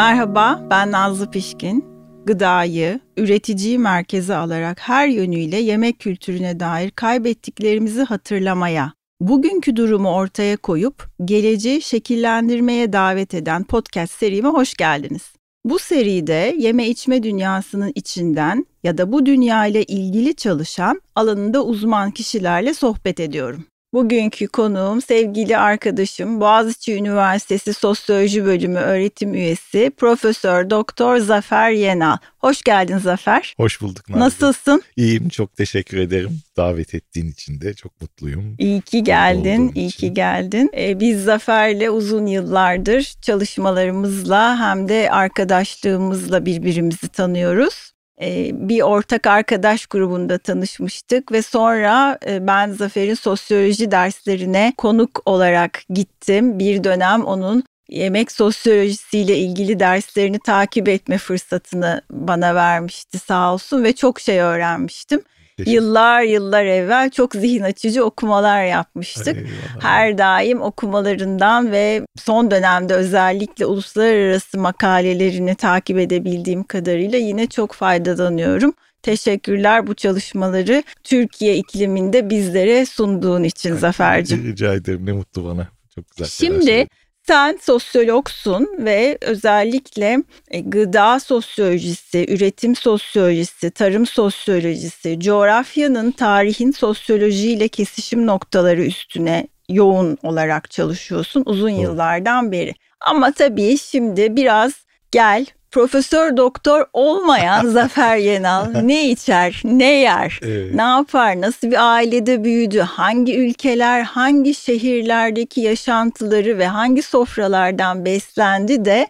Merhaba, ben Nazlı Pişkin. Gıdayı, üreticiyi merkeze alarak her yönüyle yemek kültürüne dair kaybettiklerimizi hatırlamaya, bugünkü durumu ortaya koyup geleceği şekillendirmeye davet eden podcast serime hoş geldiniz. Bu seride yeme içme dünyasının içinden ya da bu dünya ile ilgili çalışan alanında uzman kişilerle sohbet ediyorum. Bugünkü konuğum sevgili arkadaşım Boğaziçi Üniversitesi Sosyoloji Bölümü öğretim üyesi Profesör Doktor Zafer Yenal. Hoş geldin Zafer. Hoş bulduk Nazlı. Nasılsın? İyiyim çok teşekkür ederim. Davet ettiğin için de çok mutluyum. İyi ki geldin, iyi için. ki geldin. Ee, biz Zafer'le uzun yıllardır çalışmalarımızla hem de arkadaşlığımızla birbirimizi tanıyoruz. Ee, bir ortak arkadaş grubunda tanışmıştık ve sonra e, ben Zafer'in sosyoloji derslerine konuk olarak gittim. Bir dönem onun yemek sosyolojisiyle ilgili derslerini takip etme fırsatını bana vermişti sağ olsun ve çok şey öğrenmiştim. Yıllar yıllar evvel çok zihin açıcı okumalar yapmıştık. Eyvallah. Her daim okumalarından ve son dönemde özellikle uluslararası makalelerini takip edebildiğim kadarıyla yine çok faydalanıyorum. Teşekkürler bu çalışmaları Türkiye ikliminde bizlere sunduğun için Zafer'cim. Rica ederim ne mutlu bana. Çok güzel. Şimdi sen sosyologsun ve özellikle e, gıda sosyolojisi, üretim sosyolojisi, tarım sosyolojisi, coğrafyanın tarihin sosyolojiyle kesişim noktaları üstüne yoğun olarak çalışıyorsun uzun yıllardan beri. Ama tabii şimdi biraz gel Profesör doktor olmayan Zafer Yenal ne içer, ne yer, evet. ne yapar, nasıl bir ailede büyüdü, hangi ülkeler, hangi şehirlerdeki yaşantıları ve hangi sofralardan beslendi de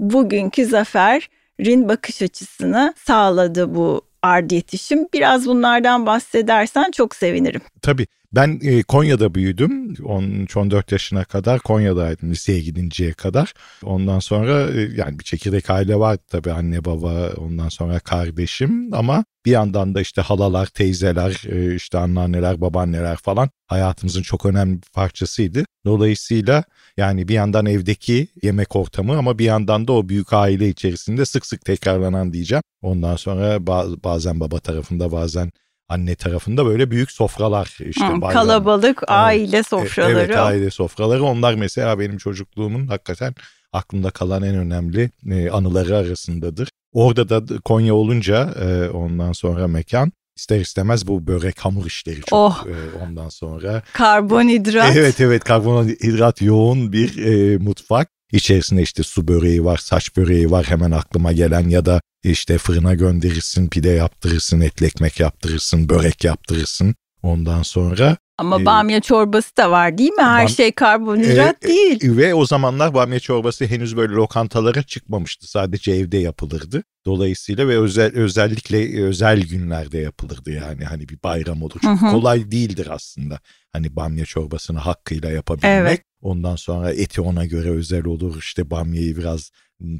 bugünkü Zafer'in bakış açısını sağladı bu ardiyetişim. Biraz bunlardan bahsedersen çok sevinirim. Tabii. Ben e, Konya'da büyüdüm. 13-14 yaşına kadar Konya'daydım liseye gidinceye kadar. Ondan sonra e, yani bir çekirdek aile var tabii anne baba ondan sonra kardeşim ama bir yandan da işte halalar, teyzeler, e, işte anneanneler, babaanneler falan hayatımızın çok önemli bir parçasıydı. Dolayısıyla yani bir yandan evdeki yemek ortamı ama bir yandan da o büyük aile içerisinde sık sık tekrarlanan diyeceğim. Ondan sonra bazen baba tarafında bazen anne tarafında böyle büyük sofralar işte Hı, bayram. kalabalık evet. aile sofraları. Evet aile sofraları onlar mesela benim çocukluğumun hakikaten aklımda kalan en önemli e, anıları arasındadır. Orada da Konya olunca e, ondan sonra mekan ister istemez bu börek hamur işleri çok oh. e, ondan sonra. Karbonhidrat. Evet evet karbonhidrat yoğun bir e, mutfak. İçerisinde işte su böreği var, saç böreği var hemen aklıma gelen ya da işte fırına gönderirsin, pide yaptırırsın, etli ekmek yaptırırsın, börek yaptırırsın. Ondan sonra ama e, bamya çorbası da var değil mi? Her bam, şey karbonhidrat e, değil. E, ve o zamanlar bamya çorbası henüz böyle lokantalara çıkmamıştı. Sadece evde yapılırdı. Dolayısıyla ve özel özellikle özel günlerde yapılırdı yani hani bir bayram olur. Çünkü kolay değildir aslında. Hani bamya çorbasını hakkıyla yapabilmek. Evet. Ondan sonra eti ona göre özel olur. İşte bamyayı biraz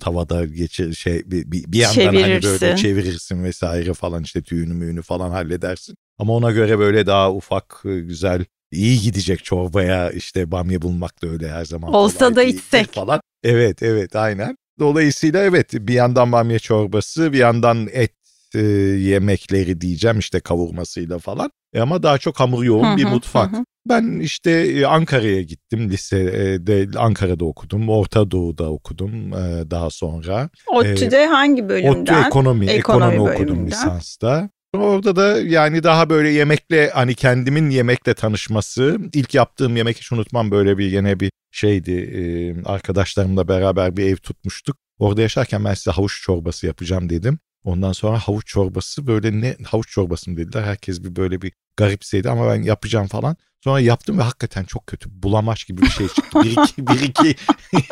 tavada geçir şey bir, bir yandan hani böyle çevirirsin vesaire falan işte tüyünü müyünü falan halledersin. Ama ona göre böyle daha ufak güzel iyi gidecek çorbaya işte bamya bulmak da öyle her zaman. Olsa da içsek. Falan. Evet evet aynen. Dolayısıyla evet bir yandan bamya çorbası bir yandan et e, yemekleri diyeceğim işte kavurmasıyla falan. E, ama daha çok hamur yoğun bir mutfak. Hı Ben işte e, Ankara'ya gittim lisede Ankara'da okudum. Orta Doğu'da okudum e, daha sonra. ODTÜ'de hangi bölümden? ODTÜ ekonomi, ekonomi, ekonomi okudum lisansta. Orada da yani daha böyle yemekle hani kendimin yemekle tanışması. ilk yaptığım yemek hiç unutmam böyle bir yine bir şeydi. arkadaşlarımla beraber bir ev tutmuştuk. Orada yaşarken ben size havuç çorbası yapacağım dedim. Ondan sonra havuç çorbası böyle ne havuç çorbası mı dediler. Herkes bir böyle bir garipseydi ama ben yapacağım falan. Sonra yaptım ve hakikaten çok kötü. Bulamaç gibi bir şey çıktı. Bir iki, bir iki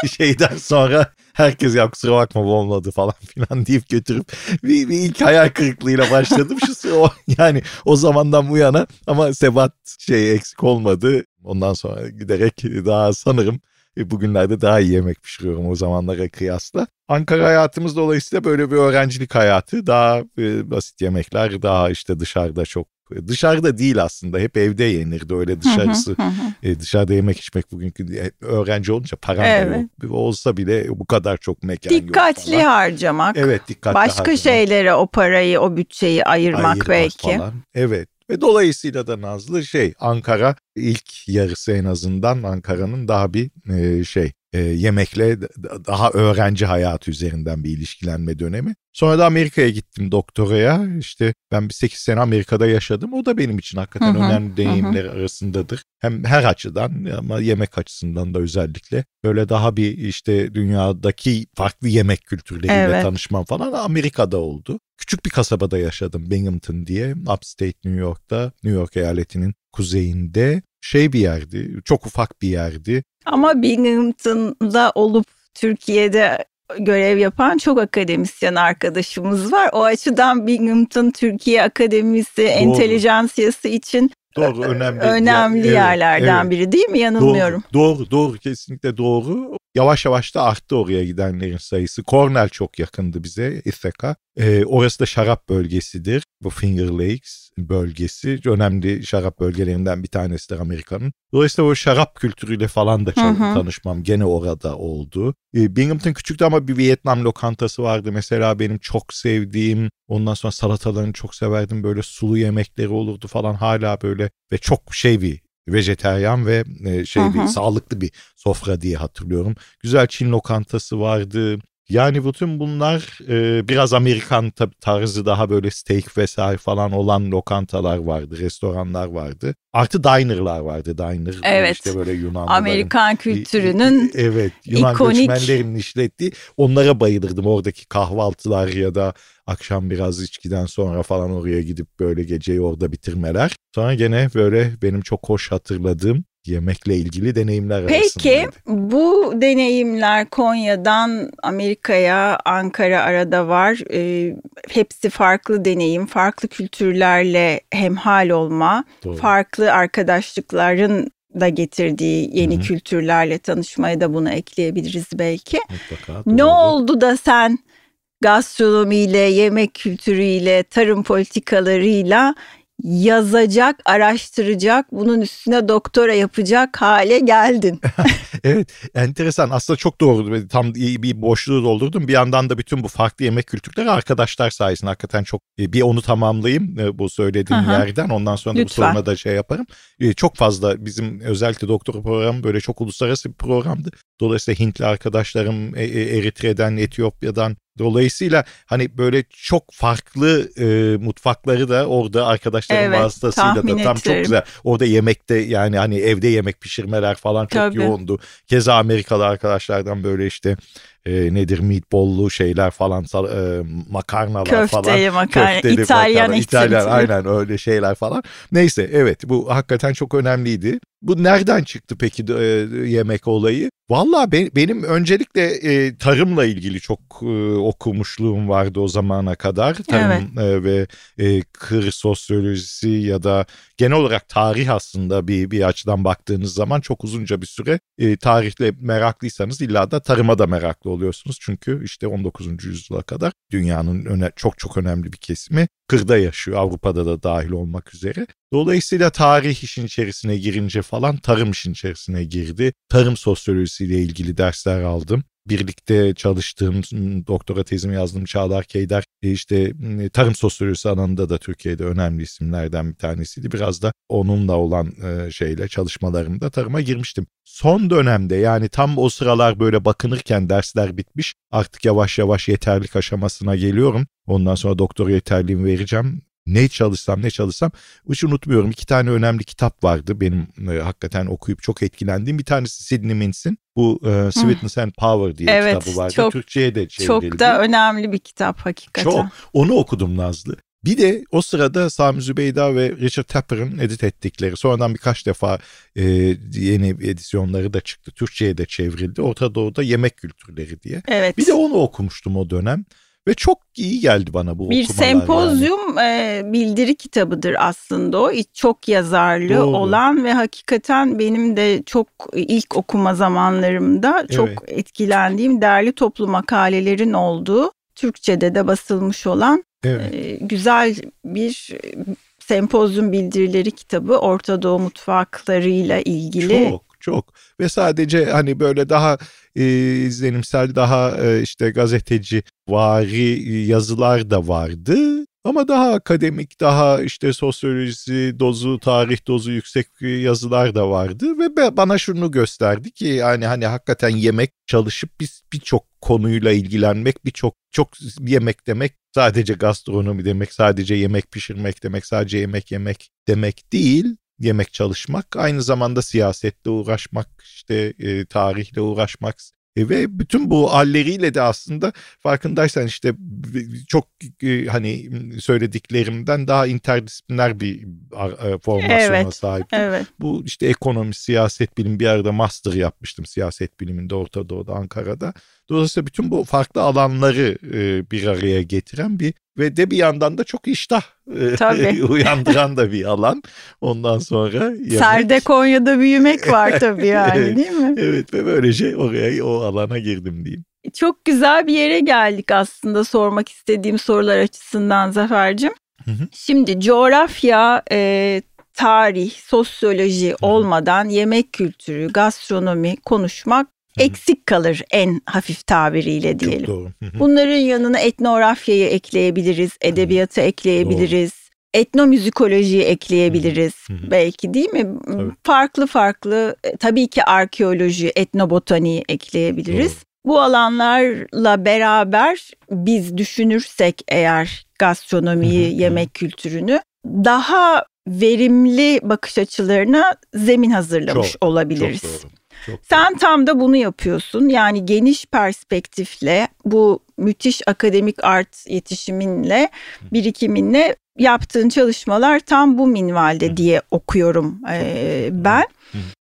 şeyden sonra herkes ya kusura bakma bu olmadı falan filan deyip götürüp bir, bir ilk hayal kırıklığıyla başladım. Şu o, yani o zamandan bu yana ama sebat şey eksik olmadı. Ondan sonra giderek daha sanırım E, bugünlerde daha iyi yemek pişiriyorum o zamanlara kıyasla. Ankara hayatımız dolayısıyla böyle bir öğrencilik hayatı. Daha e, basit yemekler, daha işte dışarıda çok Dışarıda değil aslında hep evde yenirdi öyle dışarısı. e, dışarıda yemek içmek bugünkü öğrenci olunca param evet. yok. Olsa bile bu kadar çok mekan dikkatli yok falan. harcamak. Evet dikkatli Başka harcamak. şeylere o parayı o bütçeyi ayırmak, ayırmak belki. Falan. Evet ve dolayısıyla da Nazlı şey Ankara ilk yarısı en azından Ankara'nın daha bir e, şey e, yemekle daha öğrenci hayatı üzerinden bir ilişkilenme dönemi. Sonra da Amerika'ya gittim doktoraya. İşte ben bir 8 sene Amerika'da yaşadım. O da benim için hakikaten hı hı, önemli deneyimler hı. arasındadır. Hem her açıdan ama yemek açısından da özellikle böyle daha bir işte dünyadaki farklı yemek kültürleriyle evet. tanışmam falan Amerika'da oldu. Küçük bir kasabada yaşadım Binghamton diye upstate New York'ta New York eyaletinin kuzeyinde şey bir yerdi çok ufak bir yerdi. Ama Binghamton'da olup Türkiye'de görev yapan çok akademisyen arkadaşımız var. O açıdan Binghamton Türkiye Akademisi entelijansiyası için Doğru, önemli, önemli ya, yerlerden evet, biri değil mi? Yanılmıyorum. Doğru, doğru, doğru kesinlikle doğru. Yavaş yavaş da arttı oraya gidenlerin sayısı. Cornell çok yakındı bize, Ithaca. Ee, orası da şarap bölgesidir. Bu Finger Lakes bölgesi önemli şarap bölgelerinden bir tanesidir Amerika'nın. Dolayısıyla o şarap kültürüyle falan da çok tanışmam gene orada oldu. Ee, Binghamton küçüktü ama bir Vietnam lokantası vardı. Mesela benim çok sevdiğim, ondan sonra salatalarını çok severdim. Böyle sulu yemekleri olurdu falan hala böyle ve çok şey bir vejeteryan ve e, şey bir sağlıklı bir sofra diye hatırlıyorum. Güzel Çin lokantası vardı. Yani bütün bunlar e, biraz Amerikan tarzı daha böyle steak vesaire falan olan lokantalar vardı, restoranlar vardı. Artı diner'lar vardı. Diner evet. işte böyle Yunanlıların. Amerikan kültürünün Evet Yunan ikonik. göçmenlerinin işlettiği onlara bayılırdım. Oradaki kahvaltılar ya da akşam biraz içkiden sonra falan oraya gidip böyle geceyi orada bitirmeler. Sonra gene böyle benim çok hoş hatırladığım yemekle ilgili deneyimler Peki bu deneyimler Konya'dan Amerika'ya, Ankara arada var. E, hepsi farklı deneyim, farklı kültürlerle hemhal olma, Doğru. farklı arkadaşlıkların da getirdiği yeni Hı-hı. kültürlerle tanışmaya da bunu ekleyebiliriz belki. Mutlaka. Doğru. Ne oldu da sen gastronomiyle, yemek kültürüyle, tarım politikalarıyla yazacak, araştıracak, bunun üstüne doktora yapacak hale geldin. evet, enteresan. Aslında çok doğru. Tam bir boşluğu doldurdum. Bir yandan da bütün bu farklı yemek kültürleri arkadaşlar sayesinde hakikaten çok e, bir onu tamamlayayım e, bu söylediğim Aha. yerden. Ondan sonra da bu soruna da şey yaparım. E, çok fazla bizim özellikle doktora programı böyle çok uluslararası bir programdı. Dolayısıyla Hintli arkadaşlarım Eritre'den, Etiyopya'dan, Dolayısıyla hani böyle çok farklı e, mutfakları da orada arkadaşlarım evet, vasıtasıyla da tam çok güzel. Orada yemekte yani hani evde yemek pişirmeler falan çok Tabii. yoğundu. Keza Amerikalı arkadaşlardan böyle işte e, nedir meatball'lu şeyler falan e, makarnalar Köfteye, falan. Köfteye makarna İtalyan makarna, İtalyan aynen öyle şeyler falan. Neyse evet bu hakikaten çok önemliydi. Bu nereden çıktı peki e, yemek olayı? Valla be, benim öncelikle e, tarımla ilgili çok e, okumuşluğum vardı o zamana kadar. Tarım evet. e, ve e, kır sosyolojisi ya da genel olarak tarih aslında bir bir açıdan baktığınız zaman çok uzunca bir süre e, tarihle meraklıysanız illa da tarıma da meraklı oluyorsunuz. Çünkü işte 19. yüzyıla kadar dünyanın öne, çok çok önemli bir kesimi kırda yaşıyor Avrupa'da da dahil olmak üzere. Dolayısıyla tarih işin içerisine girince falan tarım işin içerisine girdi. Tarım sosyolojisiyle ilgili dersler aldım birlikte çalıştığım doktora tezimi yazdığım Çağlar Keyder e, işte tarım sosyolojisi alanında da Türkiye'de önemli isimlerden bir tanesiydi. Biraz da onunla olan e, şeyle çalışmalarımda tarıma girmiştim. Son dönemde yani tam o sıralar böyle bakınırken dersler bitmiş artık yavaş yavaş yeterlik aşamasına geliyorum. Ondan sonra doktor yeterliğimi vereceğim ne çalışsam ne çalışsam hiç unutmuyorum iki tane önemli kitap vardı benim e, hakikaten okuyup çok etkilendiğim bir tanesi Sidney Mintz'in bu e, Sweetness and Power diye evet, kitabı vardı çok, Türkçe'ye de çevrildi. Çok da önemli bir kitap hakikaten. Çok onu okudum Nazlı. Bir de o sırada Sami Zübeyda ve Richard Tapper'ın edit ettikleri sonradan birkaç defa e, yeni edisyonları da çıktı. Türkçe'ye de çevrildi. Orta Doğu'da yemek kültürleri diye. Evet. Bir de onu okumuştum o dönem. Ve çok iyi geldi bana bu Bir sempozyum yani. e, bildiri kitabıdır aslında o. Çok yazarlı Doğru. olan ve hakikaten benim de çok ilk okuma zamanlarımda çok evet. etkilendiğim değerli toplu makalelerin olduğu Türkçe'de de basılmış olan evet. e, güzel bir sempozyum bildirileri kitabı Orta Doğu mutfaklarıyla ilgili. Çok çok ve sadece hani böyle daha e, izlenimsel daha e, işte gazeteci vari yazılar da vardı. Ama daha akademik, daha işte sosyolojisi dozu, tarih dozu yüksek yazılar da vardı ve bana şunu gösterdi ki yani hani hakikaten yemek çalışıp biz birçok konuyla ilgilenmek, birçok çok yemek demek sadece gastronomi demek, sadece yemek pişirmek demek, sadece yemek yemek demek değil yemek çalışmak, aynı zamanda siyasetle uğraşmak, işte e, tarihle uğraşmak e, ve bütün bu halleriyle de aslında farkındaysan işte çok e, hani söylediklerimden daha interdisipliner bir e, formasyona evet, sahip. Evet. Bu işte ekonomi, siyaset bilim bir arada master yapmıştım siyaset biliminde Orta Doğu'da Ankara'da. Dolayısıyla bütün bu farklı alanları e, bir araya getiren bir ve de bir yandan da çok iştah e, uyandıran da bir alan. Ondan sonra yemek. Serde Konya'da büyümek var tabii yani değil mi? Evet ve böylece oraya o alana girdim diyeyim. Çok güzel bir yere geldik aslında sormak istediğim sorular açısından Zafer'cim. Hı hı. Şimdi coğrafya, e, tarih, sosyoloji olmadan yemek kültürü, gastronomi konuşmak eksik kalır en hafif tabiriyle diyelim. Çok doğru. Bunların yanına etnografyayı ekleyebiliriz, edebiyatı ekleyebiliriz. Doğru. Etnomüzikolojiyi ekleyebiliriz belki değil mi? Tabii. Farklı farklı e, tabii ki arkeoloji, etnobotaniği ekleyebiliriz. Doğru. Bu alanlarla beraber biz düşünürsek eğer gastronomiyi, yemek kültürünü daha verimli bakış açılarına zemin hazırlamış çok, olabiliriz. Çok doğru. Çok Sen tam da bunu yapıyorsun. Yani geniş perspektifle bu müthiş akademik art yetişiminle, birikiminle yaptığın çalışmalar tam bu minvalde diye okuyorum ee, ben.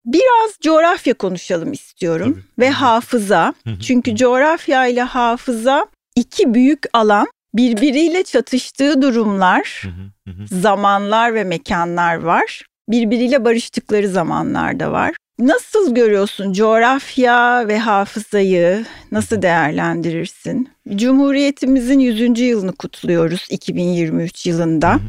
Biraz coğrafya konuşalım istiyorum Tabii. ve hafıza. Çünkü coğrafya ile hafıza iki büyük alan birbiriyle çatıştığı durumlar, zamanlar ve mekanlar var. Birbiriyle barıştıkları zamanlar da var. Nasıl görüyorsun coğrafya ve hafızayı? Nasıl değerlendirirsin? Cumhuriyetimizin 100. yılını kutluyoruz 2023 yılında.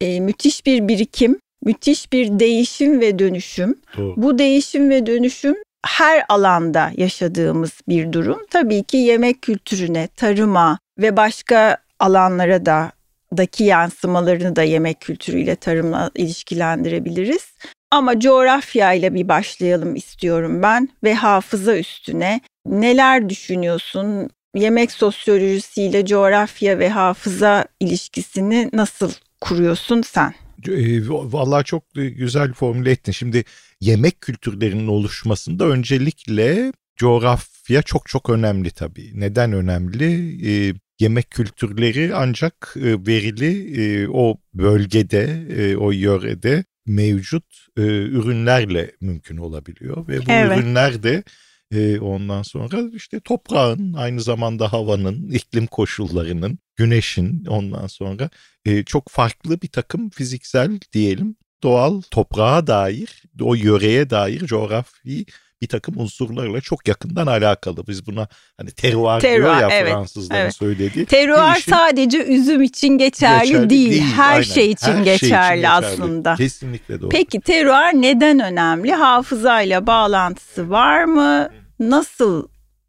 e, müthiş bir birikim, müthiş bir değişim ve dönüşüm. Doğru. Bu değişim ve dönüşüm her alanda yaşadığımız bir durum. Tabii ki yemek kültürüne, tarıma ve başka alanlara da daki yansımalarını da yemek kültürüyle tarımla ilişkilendirebiliriz. Ama coğrafyayla bir başlayalım istiyorum ben ve hafıza üstüne neler düşünüyorsun? Yemek sosyolojisiyle coğrafya ve hafıza ilişkisini nasıl kuruyorsun sen? E, vallahi çok güzel formüle ettin. Şimdi yemek kültürlerinin oluşmasında öncelikle coğrafya çok çok önemli tabii. Neden önemli? E, yemek kültürleri ancak e, verili e, o bölgede, e, o yörede mevcut e, ürünlerle mümkün olabiliyor ve bu evet. ürünler de e, ondan sonra işte toprağın aynı zamanda havanın, iklim koşullarının, güneşin ondan sonra e, çok farklı bir takım fiziksel diyelim doğal toprağa dair, o yöreye dair coğrafi bir takım unsurlarla çok yakından alakalı. Biz buna hani terroir, terroir diyor ya evet, Fransızların evet. söylediği. Terroir sadece üzüm için geçerli, geçerli değil, değil. Her aynen. şey için Her geçerli şey için aslında. Geçerli. Kesinlikle doğru. Peki terroir neden önemli? Hafızayla bağlantısı var mı? Nasıl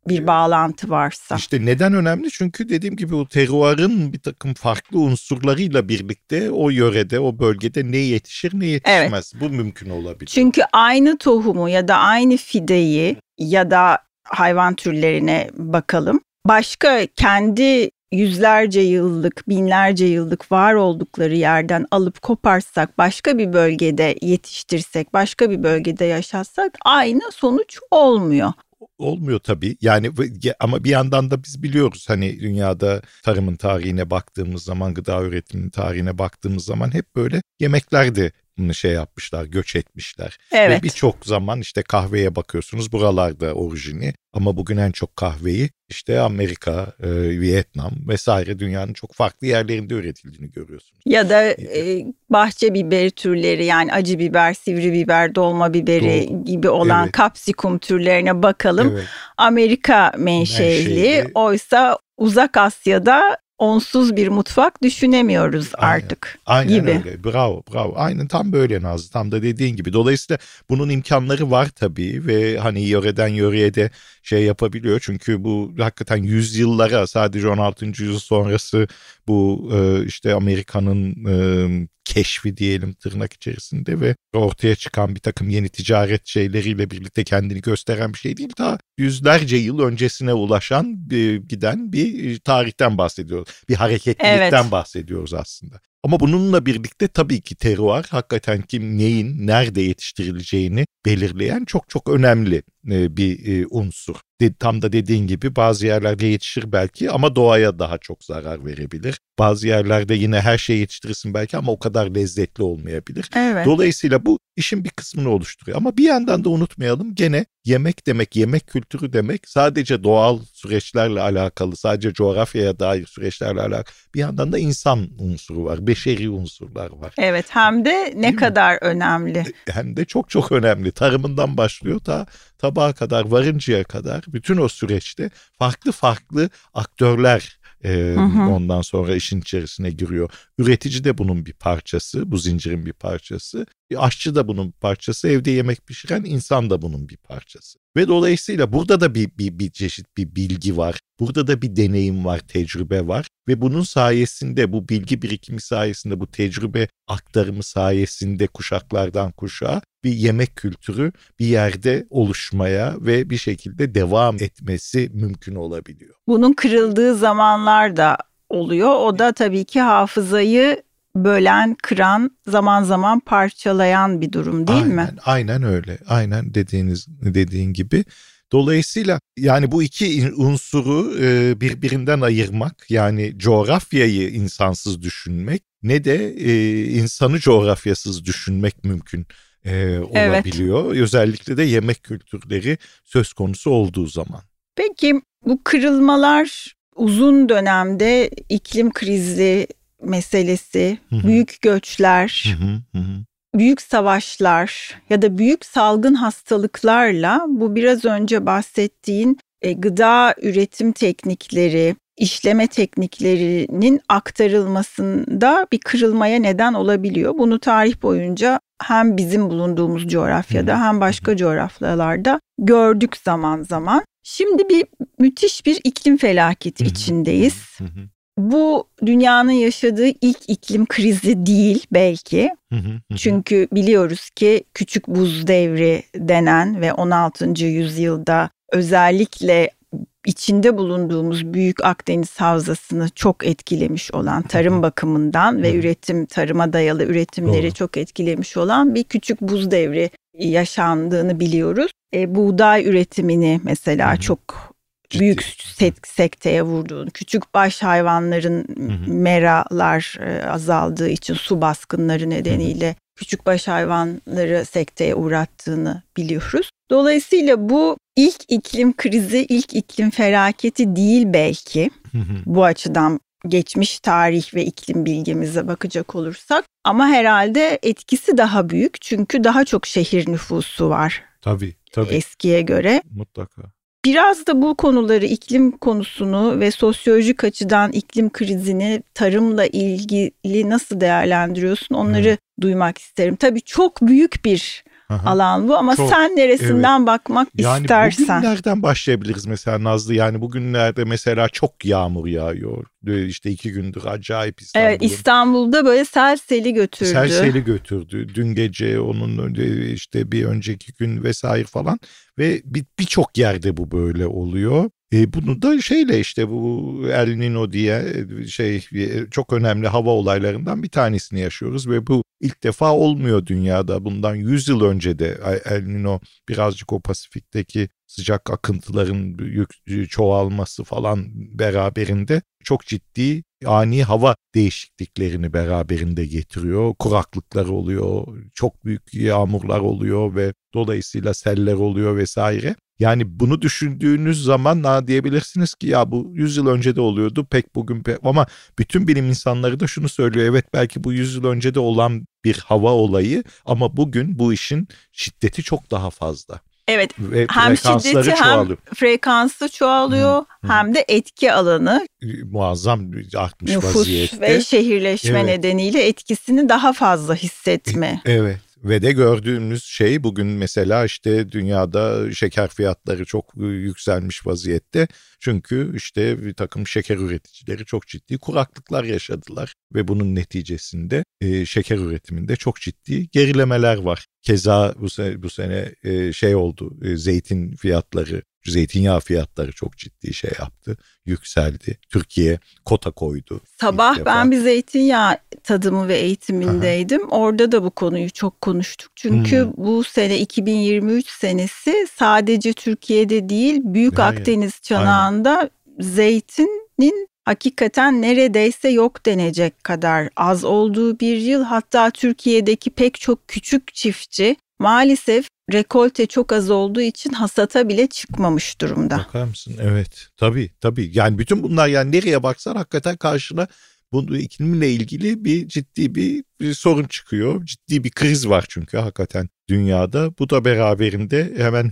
bir bağlantı varsa. İşte neden önemli? Çünkü dediğim gibi o terroirın bir takım farklı unsurlarıyla birlikte o yörede, o bölgede ne yetişir ne yetişmez. Evet. Bu mümkün olabilir. Çünkü aynı tohumu ya da aynı fideyi ya da hayvan türlerine bakalım. Başka kendi yüzlerce yıllık, binlerce yıllık var oldukları yerden alıp koparsak, başka bir bölgede yetiştirsek, başka bir bölgede yaşatsak aynı sonuç olmuyor olmuyor tabii. Yani ama bir yandan da biz biliyoruz hani dünyada tarımın tarihine baktığımız zaman, gıda üretiminin tarihine baktığımız zaman hep böyle yemekler de şey yapmışlar, göç etmişler. Evet. Ve birçok zaman işte kahveye bakıyorsunuz buralarda orijini ama bugün en çok kahveyi işte Amerika, e, Vietnam vesaire dünyanın çok farklı yerlerinde üretildiğini görüyorsunuz. Ya da e, bahçe biberi türleri yani acı biber, sivri biber, dolma biberi Doğru. gibi olan evet. kapsikum türlerine bakalım. Evet. Amerika menşeli, menşeli. oysa Uzak Asya'da onsuz bir mutfak düşünemiyoruz artık aynen gibi. öyle. Bravo, bravo. Aynen tam böyle Nazlı. Tam da dediğin gibi. Dolayısıyla bunun imkanları var tabii ve hani yöreden yöreye de şey yapabiliyor. Çünkü bu hakikaten yüzyıllara sadece 16. yüzyıl sonrası bu e, işte Amerika'nın e, keşfi diyelim tırnak içerisinde ve ortaya çıkan bir takım yeni ticaret şeyleriyle birlikte kendini gösteren bir şey değil. Ta yüzlerce yıl öncesine ulaşan bir, giden bir tarihten bahsediyoruz. Bir hareketlilikten evet. bahsediyoruz aslında. Ama bununla birlikte tabii ki teruar hakikaten kim neyin nerede yetiştirileceğini belirleyen çok çok önemli e, bir e, unsur. Tam da dediğin gibi bazı yerlerde yetişir belki ama doğaya daha çok zarar verebilir. Bazı yerlerde yine her şey yetiştirirsin belki ama o kadar lezzetli olmayabilir. Evet. Dolayısıyla bu işin bir kısmını oluşturuyor. Ama bir yandan da unutmayalım gene yemek demek, yemek kültürü demek sadece doğal süreçlerle alakalı, sadece coğrafyaya dair süreçlerle alakalı. Bir yandan da insan unsuru var, beşeri unsurlar var. Evet hem de ne Değil kadar mi? önemli. Hem de çok çok önemli. Tarımından başlıyor ta tabağa kadar varıncaya kadar bütün o süreçte farklı farklı aktörler e, hı hı. ondan sonra işin içerisine giriyor. Üretici de bunun bir parçası, bu zincirin bir parçası. Aşçı da bunun bir parçası, evde yemek pişiren insan da bunun bir parçası. Ve dolayısıyla burada da bir, bir, bir çeşit bir bilgi var. Burada da bir deneyim var, tecrübe var. Ve bunun sayesinde, bu bilgi birikimi sayesinde, bu tecrübe aktarımı sayesinde kuşaklardan kuşağa bir yemek kültürü bir yerde oluşmaya ve bir şekilde devam etmesi mümkün olabiliyor. Bunun kırıldığı zamanlar da oluyor. O da tabii ki hafızayı bölen, kıran, zaman zaman parçalayan bir durum değil aynen, mi? Aynen öyle. Aynen dediğiniz dediğin gibi. Dolayısıyla yani bu iki unsuru e, birbirinden ayırmak yani coğrafyayı insansız düşünmek ne de e, insanı coğrafyasız düşünmek mümkün e, olabiliyor. Evet. Özellikle de yemek kültürleri söz konusu olduğu zaman. Peki bu kırılmalar uzun dönemde iklim krizi meselesi, büyük göçler. Büyük savaşlar ya da büyük salgın hastalıklarla bu biraz önce bahsettiğin e, gıda üretim teknikleri, işleme tekniklerinin aktarılmasında bir kırılmaya neden olabiliyor. Bunu tarih boyunca hem bizim bulunduğumuz coğrafyada hem başka coğrafyalarda gördük zaman zaman. Şimdi bir müthiş bir iklim felaketi içindeyiz. Bu dünyanın yaşadığı ilk iklim krizi değil belki. Çünkü biliyoruz ki küçük buz devri denen ve 16. yüzyılda özellikle içinde bulunduğumuz büyük Akdeniz havzasını çok etkilemiş olan tarım bakımından ve üretim tarıma dayalı üretimleri Doğru. çok etkilemiş olan bir küçük buz devri yaşandığını biliyoruz. E, buğday üretimini mesela Hı-hı. çok Ciddi. büyük sek- sekteye vurduğunu, küçük baş hayvanların Hı-hı. meralar e, azaldığı için su baskınları nedeniyle Hı-hı. küçük baş hayvanları sekteye uğrattığını biliyoruz. Dolayısıyla bu ilk iklim krizi, ilk iklim felaketi değil belki. bu açıdan geçmiş tarih ve iklim bilgimize bakacak olursak ama herhalde etkisi daha büyük çünkü daha çok şehir nüfusu var. Tabii, tabii. Eskiye göre. Mutlaka. Biraz da bu konuları iklim konusunu ve sosyolojik açıdan iklim krizini tarımla ilgili nasıl değerlendiriyorsun onları hmm. duymak isterim. Tabii çok büyük bir Aha. alan bu ama Çok, sen neresinden evet. bakmak yani istersen. Yani bugünlerden başlayabiliriz mesela Nazlı yani bugünlerde mesela çok yağmur yağıyor. İşte iki gündür acayip İstanbul'da. Evet İstanbul'da böyle sel seli götürdü. Sel seli götürdü. Dün gece onun işte bir önceki gün vesaire falan ve birçok bir yerde bu böyle oluyor. E, bunu da şeyle işte bu El Nino diye şey çok önemli hava olaylarından bir tanesini yaşıyoruz ve bu ilk defa olmuyor dünyada. Bundan 100 yıl önce de El Nino birazcık o Pasifik'teki sıcak akıntıların yük, çoğalması falan beraberinde çok ciddi ani hava değişikliklerini beraberinde getiriyor. Kuraklıklar oluyor, çok büyük yağmurlar oluyor ve dolayısıyla seller oluyor vesaire. Yani bunu düşündüğünüz zaman ne diyebilirsiniz ki ya bu 100 yıl önce de oluyordu pek bugün pek ama bütün bilim insanları da şunu söylüyor. Evet belki bu 100 yıl önce de olan bir hava olayı ama bugün bu işin şiddeti çok daha fazla. Evet Ve hem şiddeti hem frekansı çoğalıyor hı, hı. hem de etki alanı. Muazzam artmış Nüfus vaziyette. ve şehirleşme evet. nedeniyle etkisini daha fazla hissetme. Evet ve de gördüğümüz şey bugün mesela işte dünyada şeker fiyatları çok yükselmiş vaziyette. Çünkü işte bir takım şeker üreticileri çok ciddi kuraklıklar yaşadılar ve bunun neticesinde e, şeker üretiminde çok ciddi gerilemeler var. Keza bu sene, bu sene e, şey oldu e, zeytin fiyatları zeytinyağı fiyatları çok ciddi şey yaptı, yükseldi. Türkiye kota koydu. Sabah ben bir zeytinyağı tadımı ve eğitimindeydim. Aha. Orada da bu konuyu çok konuştuk. Çünkü hmm. bu sene 2023 senesi sadece Türkiye'de değil Büyük Hayır. Akdeniz çanağında Aynen. zeytinin hakikaten neredeyse yok denecek kadar az olduğu bir yıl. Hatta Türkiye'deki pek çok küçük çiftçi maalesef rekolte çok az olduğu için hasata bile çıkmamış durumda. Bakar mısın? Evet. Tabii tabii. Yani bütün bunlar yani nereye baksan hakikaten karşına bu iklimle ilgili bir ciddi bir, bir sorun çıkıyor. Ciddi bir kriz var çünkü hakikaten dünyada. Bu da beraberinde hemen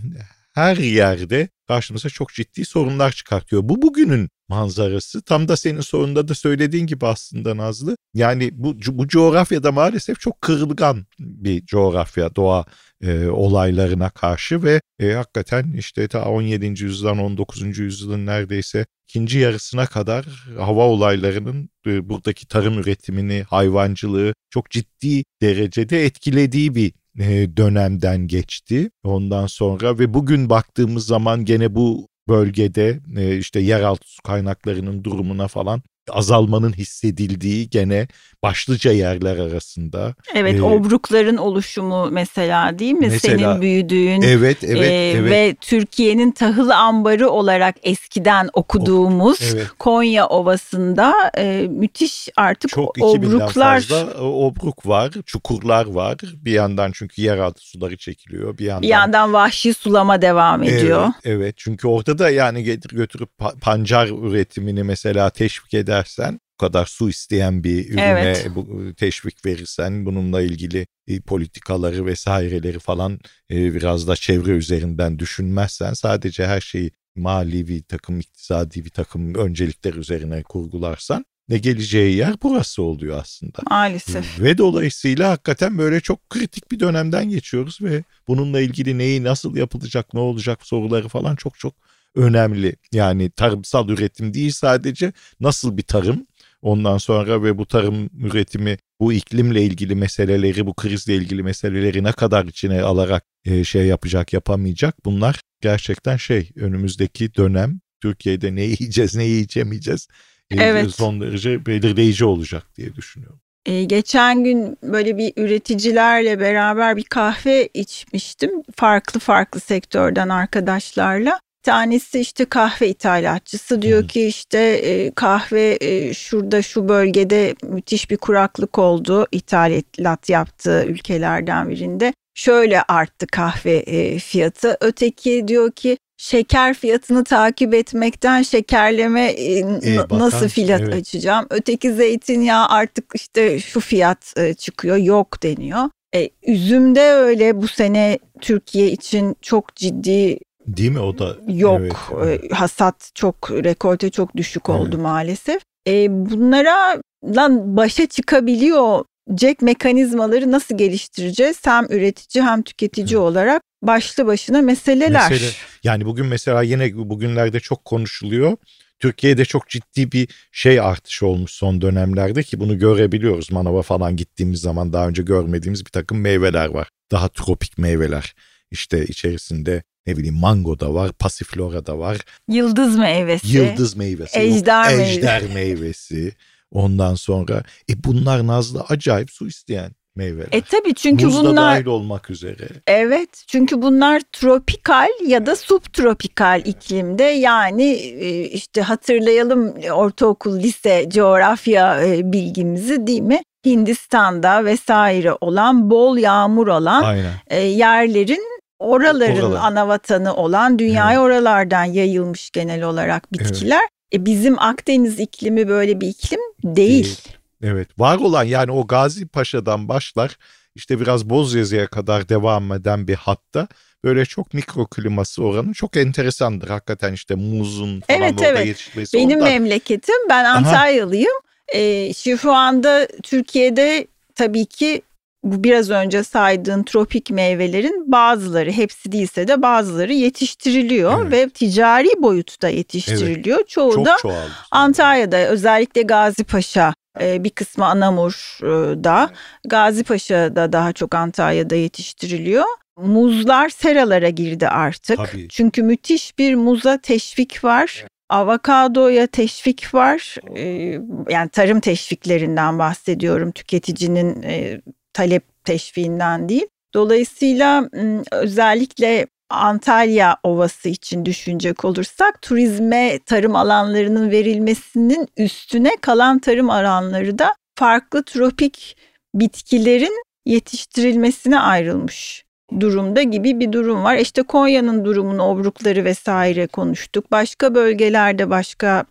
her yerde karşımıza çok ciddi sorunlar çıkartıyor. Bu bugünün manzarası. Tam da senin sorunda da söylediğin gibi aslında Nazlı. Yani bu, bu coğrafyada maalesef çok kırılgan bir coğrafya doğa e, olaylarına karşı ve e, hakikaten işte ta 17. yüzyıldan 19. yüzyılın neredeyse ikinci yarısına kadar hava olaylarının e, buradaki tarım üretimini, hayvancılığı çok ciddi derecede etkilediği bir e, dönemden geçti ondan sonra ve bugün baktığımız zaman gene bu bölgede e, işte yeraltı su kaynaklarının durumuna falan azalmanın hissedildiği gene başlıca yerler arasında. Evet, ee, obrukların oluşumu mesela değil mi? Mesela, Senin büyüdüğün. Evet, evet, e, evet. Ve Türkiye'nin tahıl ambarı olarak eskiden okuduğumuz evet. Konya Ovası'nda e, müthiş artık Çok obruklar. fazla obruk var, çukurlar var. Bir yandan çünkü yeraltı suları çekiliyor. Bir yandan, bir yandan vahşi sulama devam ediyor. Evet, evet. çünkü orada da yani götürüp pancar üretimini mesela teşvik eder edersen kadar su isteyen bir ürüne evet. bu, teşvik verirsen bununla ilgili e, politikaları vesaireleri falan e, biraz da çevre üzerinden düşünmezsen sadece her şeyi mali bir takım iktisadi bir takım öncelikler üzerine kurgularsan ne geleceği yer burası oluyor aslında. Maalesef. Ve dolayısıyla hakikaten böyle çok kritik bir dönemden geçiyoruz ve bununla ilgili neyi nasıl yapılacak, ne olacak soruları falan çok çok önemli. Yani tarımsal üretim değil sadece nasıl bir tarım ondan sonra ve bu tarım üretimi bu iklimle ilgili meseleleri bu krizle ilgili meseleleri ne kadar içine alarak e, şey yapacak yapamayacak bunlar gerçekten şey önümüzdeki dönem Türkiye'de ne yiyeceğiz ne yiyeceğimeyeceğiz e, evet. son derece belirleyici olacak diye düşünüyorum. Ee, geçen gün böyle bir üreticilerle beraber bir kahve içmiştim. Farklı farklı sektörden arkadaşlarla tanesi işte kahve ithalatçısı diyor ki işte e, kahve e, şurada şu bölgede müthiş bir kuraklık oldu ithalat yaptığı ülkelerden birinde. Şöyle arttı kahve e, fiyatı. Öteki diyor ki şeker fiyatını takip etmekten şekerleme e, e, nasıl fiyat evet. açacağım? Öteki zeytinyağı artık işte şu fiyat e, çıkıyor yok deniyor. E, üzümde öyle bu sene Türkiye için çok ciddi Değil mi o da? Yok evet, evet. hasat çok rekolte çok düşük oldu evet. maalesef. E, bunlara lan başa çıkabiliyor Jack mekanizmaları nasıl geliştireceğiz? Hem üretici hem tüketici evet. olarak başlı başına meseleler. Mesele, yani bugün mesela yine bugünlerde çok konuşuluyor. Türkiye'de çok ciddi bir şey artışı olmuş son dönemlerde ki bunu görebiliyoruz. Manava falan gittiğimiz zaman daha önce görmediğimiz bir takım meyveler var. Daha tropik meyveler. İşte içerisinde ne bileyim mango da var, pasiflora da var. Yıldız meyvesi. Yıldız meyvesi. Ejder, ejder meyvesi. Ondan sonra e bunlar Nazlı acayip su isteyen meyveler. E tabii çünkü Muz bunlar da dahil olmak üzere. Evet çünkü bunlar tropikal ya da subtropikal iklimde yani e, işte hatırlayalım ortaokul lise coğrafya e, bilgimizi değil mi? Hindistan'da vesaire olan bol yağmur olan Aynen. E, yerlerin oraların Oralar. ana vatanı olan dünyaya Evet. oralardan yayılmış genel olarak bitkiler. E bizim Akdeniz iklimi böyle bir iklim değil. Değil. Evet var olan yani o Gazi Paşa'dan başlar işte biraz Bozyazı'ya kadar devam eden bir hatta böyle çok mikro kliması oranı çok enteresandır. Hakikaten işte muzun falan Evet, orada evet. yetişmesi. Benim ondan- memleketim ben Aha. Antalyalıyım. Ee, şu şu anda Türkiye'de tabii ki bu biraz önce saydığın tropik meyvelerin bazıları hepsi değilse de bazıları yetiştiriliyor Evet. ve ticari boyutta yetiştiriliyor. Çoğu çok da çoğaldı. Antalya'da özellikle Gazipaşa e, bir kısmı Anamur'da Gazipaşa'da daha çok Antalya'da yetiştiriliyor. Muzlar seralara girdi artık. Tabii. Çünkü müthiş bir muza teşvik var. Avokadoya teşvik var. Ee, yani tarım teşviklerinden bahsediyorum. Tüketicinin e, talep teşviğinden değil. Dolayısıyla özellikle Antalya Ovası için düşünecek olursak turizme tarım alanlarının verilmesinin üstüne kalan tarım alanları da farklı tropik bitkilerin yetiştirilmesine ayrılmış durumda gibi bir durum var. İşte Konya'nın durumunu, obrukları vesaire konuştuk. Başka bölgelerde başka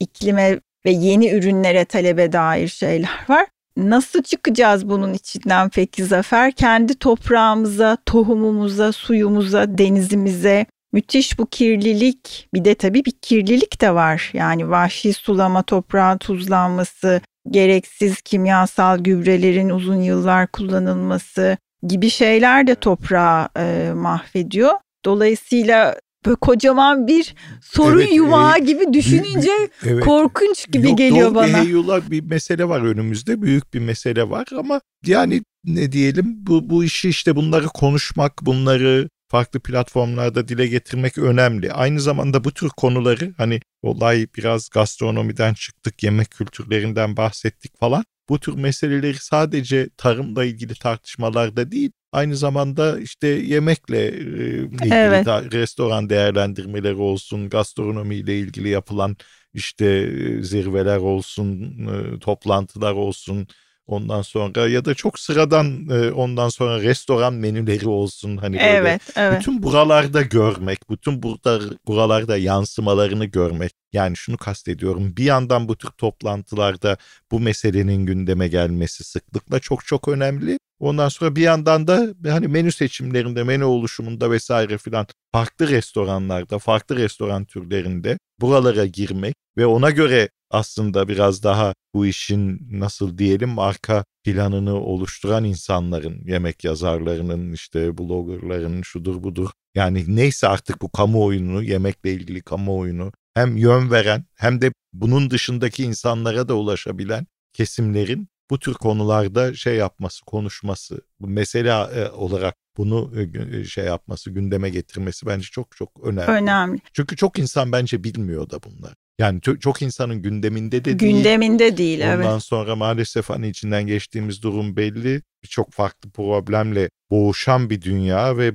iklime ve yeni ürünlere talebe dair şeyler var. Nasıl çıkacağız bunun içinden peki Zafer? Kendi toprağımıza, tohumumuza, suyumuza, denizimize müthiş bu kirlilik bir de tabii bir kirlilik de var. Yani vahşi sulama, toprağın tuzlanması, gereksiz kimyasal gübrelerin uzun yıllar kullanılması gibi şeyler de toprağı e, mahvediyor. Dolayısıyla böyle kocaman bir sorun Evet, yumağı e, gibi düşününce Evet. korkunç gibi Yok, geliyor doğru, bana. Heyyula bir mesele var önümüzde. Büyük bir mesele var ama yani ne diyelim bu, bu işi işte bunları konuşmak, bunları farklı platformlarda dile getirmek önemli. Aynı zamanda bu tür konuları hani olay biraz gastronomiden çıktık, yemek kültürlerinden bahsettik falan. Bu tür meseleleri sadece tarımla ilgili tartışmalarda değil, aynı zamanda işte yemekle e, ilgili Evet. ta- restoran değerlendirmeleri olsun, gastronomiyle ilgili yapılan işte zirveler olsun, e, toplantılar olsun. Ondan sonra ya da çok sıradan e, ondan sonra restoran menüleri olsun hani böyle Evet, evet. bütün buralarda görmek, bütün burada buralarda yansımalarını görmek. Yani şunu kastediyorum. Bir yandan bu tür toplantılarda bu meselenin gündeme gelmesi sıklıkla çok çok önemli. Ondan sonra bir yandan da hani menü seçimlerinde, menü oluşumunda vesaire filan farklı restoranlarda, farklı restoran türlerinde buralara girmek ve ona göre aslında biraz daha bu işin nasıl diyelim arka planını oluşturan insanların, yemek yazarlarının, işte bloggerların şudur budur. Yani neyse artık bu kamuoyunu, yemekle ilgili kamuoyunu hem yön veren hem de bunun dışındaki insanlara da ulaşabilen kesimlerin bu tür konularda şey yapması, konuşması, bu mesele e, olarak bunu e, gü- şey yapması, gündeme getirmesi bence çok çok önemli. Önemli. Çünkü çok insan bence bilmiyor da bunlar. Yani ço- çok insanın gündeminde de değil. Gündeminde değil, Ondan evet. sonra maalesef hani içinden geçtiğimiz durum belli. Birçok farklı problemle boğuşan bir dünya ve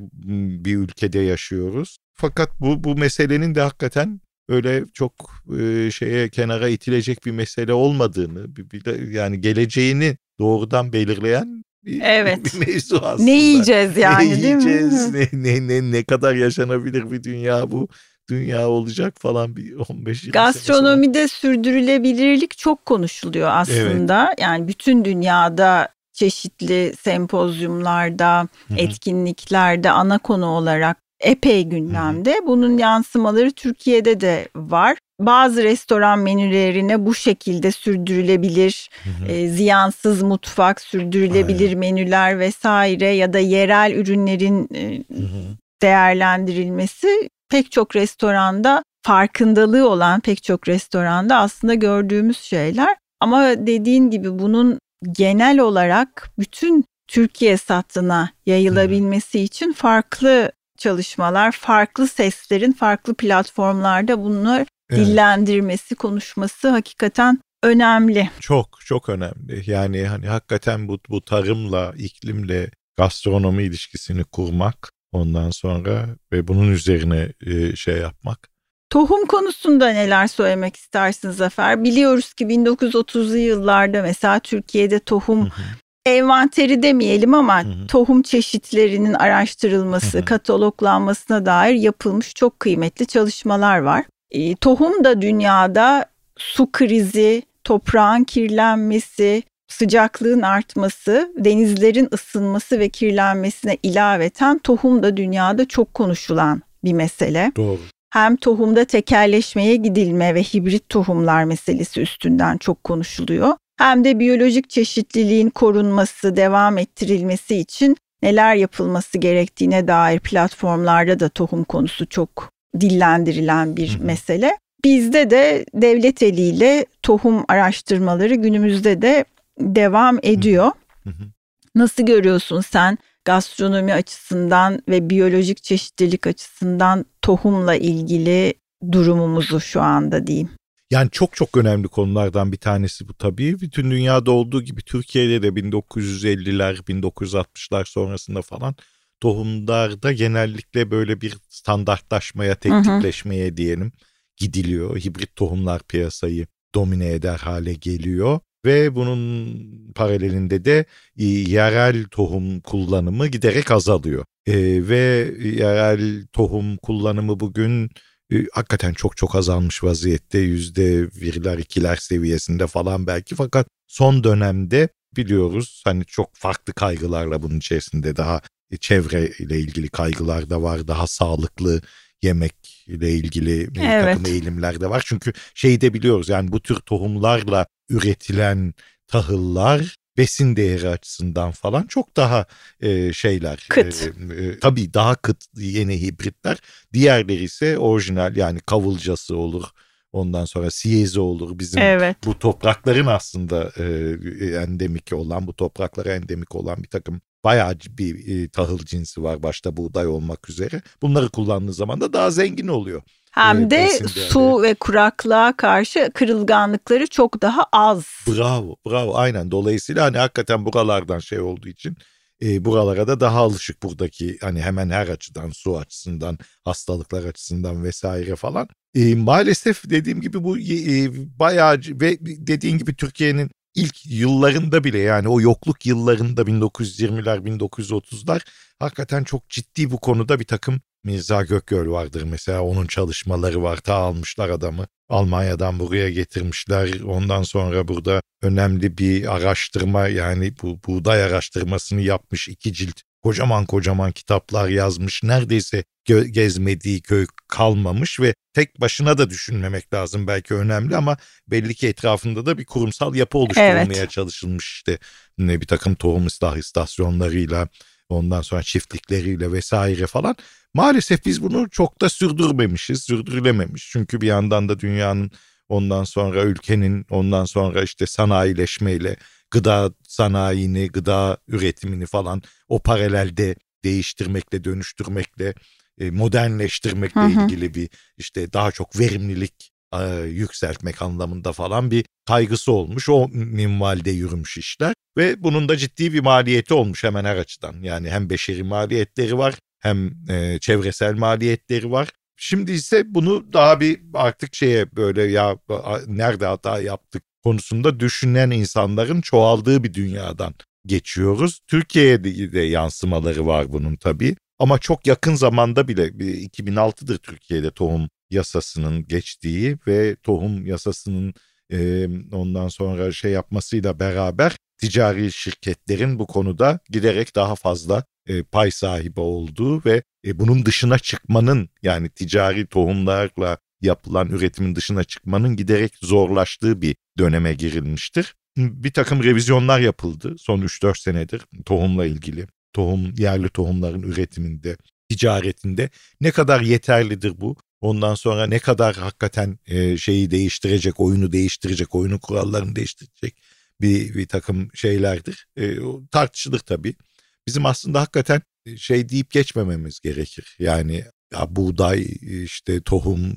bir ülkede yaşıyoruz. Fakat bu bu meselenin de hakikaten öyle çok e, şeye kenara itilecek bir mesele olmadığını, bir, bir de yani geleceğini doğrudan belirleyen bir, Evet. bir mevzu aslında. Ne yiyeceğiz yani ne değil mi? yiyeceğiz, ne, ne, ne, ne kadar yaşanabilir bir dünya bu dünya olacak falan bir 15 20 Gastronomide sürdürülebilirlik çok konuşuluyor aslında. Yani bütün dünyada çeşitli sempozyumlarda, Hı hı. etkinliklerde ana konu olarak epey gündemde. Bunun yansımaları Türkiye'de de var. Bazı restoran menülerine bu şekilde sürdürülebilir, Hı hı. e, ziyansız mutfak, sürdürülebilir menüler vesaire ya da yerel ürünlerin e, Hı hı. değerlendirilmesi pek çok restoranda farkındalığı olan pek çok restoranda aslında gördüğümüz şeyler. Ama dediğin gibi bunun genel olarak bütün Türkiye sattığına yayılabilmesi için farklı çalışmalar, farklı seslerin farklı platformlarda bunlar Evet. dillendirmesi, konuşması hakikaten önemli. Çok çok önemli. Yani hani hakikaten bu, bu tarımla, iklimle gastronomi ilişkisini kurmak ondan sonra ve bunun üzerine e, şey yapmak. Tohum konusunda neler söylemek istersin Zafer? Biliyoruz ki 1930'lu yıllarda mesela Türkiye'de tohum envanteri demeyelim ama tohum çeşitlerinin araştırılması, hı hı. kataloglanmasına dair yapılmış çok kıymetli çalışmalar var. E, tohum da dünyada su krizi, toprağın kirlenmesi, sıcaklığın artması, denizlerin ısınması ve kirlenmesine ilaveten tohum da dünyada çok konuşulan bir mesele. Doğru. Hem tohumda tekerleşmeye gidilme ve hibrit tohumlar meselesi üstünden çok konuşuluyor. Hem de biyolojik çeşitliliğin korunması, devam ettirilmesi için neler yapılması gerektiğine dair platformlarda da tohum konusu çok dillendirilen bir mesele. Bizde de devlet eliyle tohum araştırmaları günümüzde de devam ediyor. Nasıl görüyorsun sen gastronomi açısından ve biyolojik çeşitlilik açısından tohumla ilgili durumumuzu şu anda diyeyim? Yani çok çok önemli konulardan bir tanesi bu tabii. Bütün dünyada olduğu gibi Türkiye'de de 1950'ler, 1960'lar sonrasında falan tohumlarda genellikle böyle bir standartlaşmaya, teknikleşmeye diyelim gidiliyor. Hibrit tohumlar piyasayı domine eder hale geliyor ve bunun paralelinde de e, yerel tohum kullanımı giderek azalıyor. E, ve yerel tohum kullanımı bugün e, hakikaten çok çok azalmış vaziyette yüzde birler ikiler seviyesinde falan belki fakat son dönemde biliyoruz hani çok farklı kaygılarla bunun içerisinde daha çevre ile ilgili kaygılar da var daha sağlıklı yemek ile ilgili evet. takım eğilimler de var. Çünkü şeyi de biliyoruz yani bu tür tohumlarla üretilen tahıllar besin değeri açısından falan çok daha e, şeyler. Kıt. E, e, tabii daha kıt yeni hibritler. Diğerleri ise orijinal yani kavulcası olur. Ondan sonra siyezi olur. Bizim evet. bu toprakların aslında e, endemik olan, bu topraklara endemik olan bir takım bayağı bir e, tahıl cinsi var başta buğday olmak üzere. Bunları kullandığı zaman da daha zengin oluyor. Hem e, de su ve kuraklığa karşı kırılganlıkları çok daha az. Bravo, bravo aynen. Dolayısıyla hani hakikaten buralardan şey olduğu için e, buralara da daha alışık buradaki hani hemen her açıdan su açısından, hastalıklar açısından vesaire falan. E, maalesef dediğim gibi bu e, bayağı ve dediğin gibi Türkiye'nin ilk yıllarında bile yani o yokluk yıllarında 1920'ler 1930'lar hakikaten çok ciddi bu konuda bir takım Mirza Gökgöl vardır mesela. Onun çalışmaları var. Ta almışlar adamı. Almanya'dan buraya getirmişler. Ondan sonra burada önemli bir araştırma yani bu buğday araştırmasını yapmış iki cilt kocaman kocaman kitaplar yazmış. Neredeyse gezmediği köy kalmamış ve tek başına da düşünmemek lazım belki önemli ama belli ki etrafında da bir kurumsal yapı oluşturulmaya evet. çalışılmış işte ne bir takım tohum ıslah istasyonlarıyla ondan sonra çiftlikleriyle vesaire falan. Maalesef biz bunu çok da sürdürmemişiz, sürdürülememiş. Çünkü bir yandan da dünyanın ondan sonra ülkenin ondan sonra işte sanayileşmeyle gıda sanayini, gıda üretimini falan o paralelde değiştirmekle, dönüştürmekle, e, modernleştirmekle hı hı. ilgili bir işte daha çok verimlilik yükseltmek anlamında falan bir kaygısı olmuş. O minvalde yürümüş işler ve bunun da ciddi bir maliyeti olmuş hemen her açıdan. Yani hem beşeri maliyetleri var hem e, çevresel maliyetleri var. Şimdi ise bunu daha bir artık şeye böyle ya nerede hata yaptık konusunda düşünen insanların çoğaldığı bir dünyadan geçiyoruz. Türkiye'de de yansımaları var bunun tabii. Ama çok yakın zamanda bile 2006'dır Türkiye'de tohum yasasının geçtiği ve tohum yasasının e, ondan sonra şey yapmasıyla beraber ticari şirketlerin bu konuda giderek daha fazla e, pay sahibi olduğu ve e, bunun dışına çıkmanın yani ticari tohumlarla yapılan üretimin dışına çıkmanın giderek zorlaştığı bir döneme girilmiştir. Bir takım revizyonlar yapıldı son 3-4 senedir tohumla ilgili. Tohum, yerli tohumların üretiminde, ticaretinde ne kadar yeterlidir bu? Ondan sonra ne kadar hakikaten e, şeyi değiştirecek, oyunu değiştirecek, oyunun kurallarını değiştirecek bir, bir takım şeylerdir. E, tartışılır tabii. Bizim aslında hakikaten e, şey deyip geçmememiz gerekir. Yani ya buğday işte tohum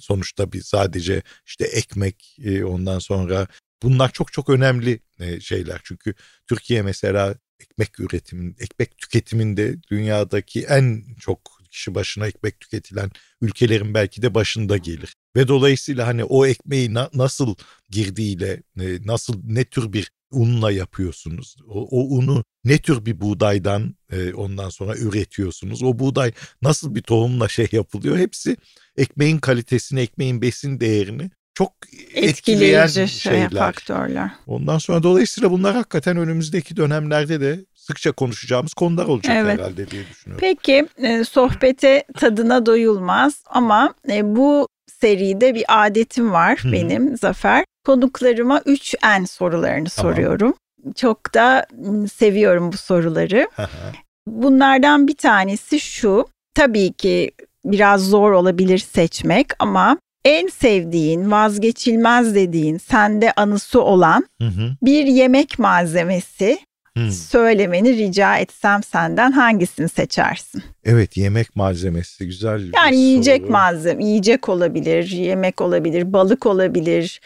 sonuçta bir sadece işte ekmek ondan sonra bunlar çok çok önemli e, şeyler. Çünkü Türkiye mesela ekmek üretimin, ekmek tüketiminde dünyadaki en çok kişi başına ekmek tüketilen ülkelerin belki de başında gelir. Ve dolayısıyla hani o ekmeği na- nasıl girdiğiyle, e, nasıl ne tür bir unla yapıyorsunuz? O, o unu ne tür bir buğdaydan e, ondan sonra üretiyorsunuz? O buğday nasıl bir tohumla şey yapılıyor? Hepsi ekmeğin kalitesini, ekmeğin besin değerini çok etkileyen şey, şeyler. faktörler. Ondan sonra dolayısıyla bunlar hakikaten önümüzdeki dönemlerde de sıkça konuşacağımız konular olacak evet. herhalde diye düşünüyorum. Peki e, sohbete tadına doyulmaz ama e, bu seride bir adetim var Hı. benim Zafer. Konuklarıma 3 en sorularını tamam. soruyorum. Çok da seviyorum bu soruları. Bunlardan bir tanesi şu. Tabii ki biraz zor olabilir seçmek ama en sevdiğin, vazgeçilmez dediğin, sende anısı olan hı hı. bir yemek malzemesi söylemeni rica etsem senden hangisini seçersin? Evet yemek malzemesi güzel bir Yani yiyecek soru. malzeme, yiyecek olabilir, yemek olabilir, balık olabilir,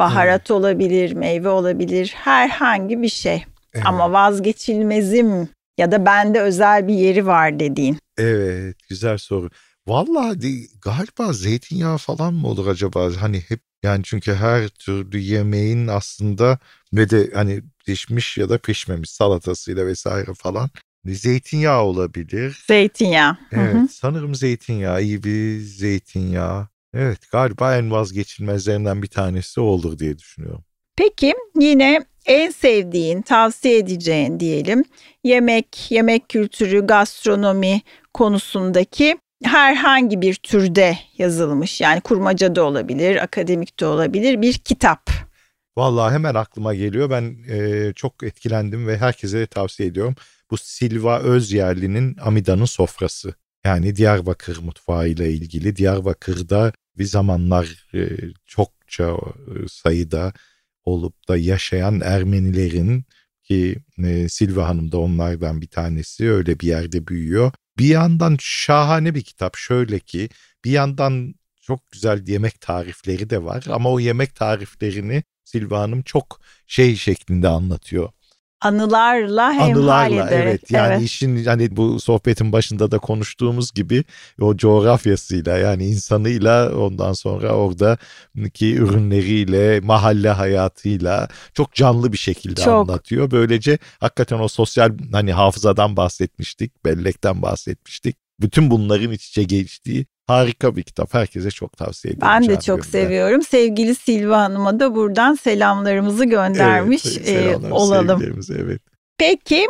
baharat evet. olabilir, meyve olabilir, herhangi bir şey. Evet. Ama vazgeçilmezim ya da bende özel bir yeri var dediğin. Evet güzel soru. Vallahi galiba zeytinyağı falan mı olur acaba? Hani hep yani çünkü her türlü yemeğin aslında ve de hani pişmiş ya da pişmemiş salatasıyla vesaire falan zeytinyağı olabilir. Zeytinyağı. Evet Hı-hı. sanırım zeytinyağı iyi bir zeytinyağı. Evet galiba en vazgeçilmezlerinden bir tanesi olur diye düşünüyorum. Peki yine en sevdiğin, tavsiye edeceğin diyelim yemek, yemek kültürü, gastronomi konusundaki herhangi bir türde yazılmış yani kurmaca da olabilir, akademik de olabilir bir kitap. Vallahi hemen aklıma geliyor. Ben e, çok etkilendim ve herkese tavsiye ediyorum. Bu Silva Özyerli'nin Amida'nın Sofrası. Yani Diyarbakır mutfağı ile ilgili. Diyarbakır'da bir zamanlar e, çokça e, sayıda olup da yaşayan Ermenilerin ki e, Silva Hanım da onlardan bir tanesi öyle bir yerde büyüyor. Bir yandan şahane bir kitap şöyle ki bir yandan çok güzel yemek tarifleri de var ama o yemek tariflerini Silva Hanım çok şey şeklinde anlatıyor anılarla hemhal ederek. evet yani evet. işin hani bu sohbetin başında da konuştuğumuz gibi o coğrafyasıyla yani insanıyla ondan sonra oradaki ürünleriyle mahalle hayatıyla çok canlı bir şekilde çok. anlatıyor. Böylece hakikaten o sosyal hani hafızadan bahsetmiştik, bellekten bahsetmiştik. Bütün bunların iç içe geçtiği Harika bir kitap. Herkese çok tavsiye ederim. Ben de çok seviyorum. Sevgili Silva Hanım'a da buradan selamlarımızı göndermiş evet, e, olalım. Evet. Peki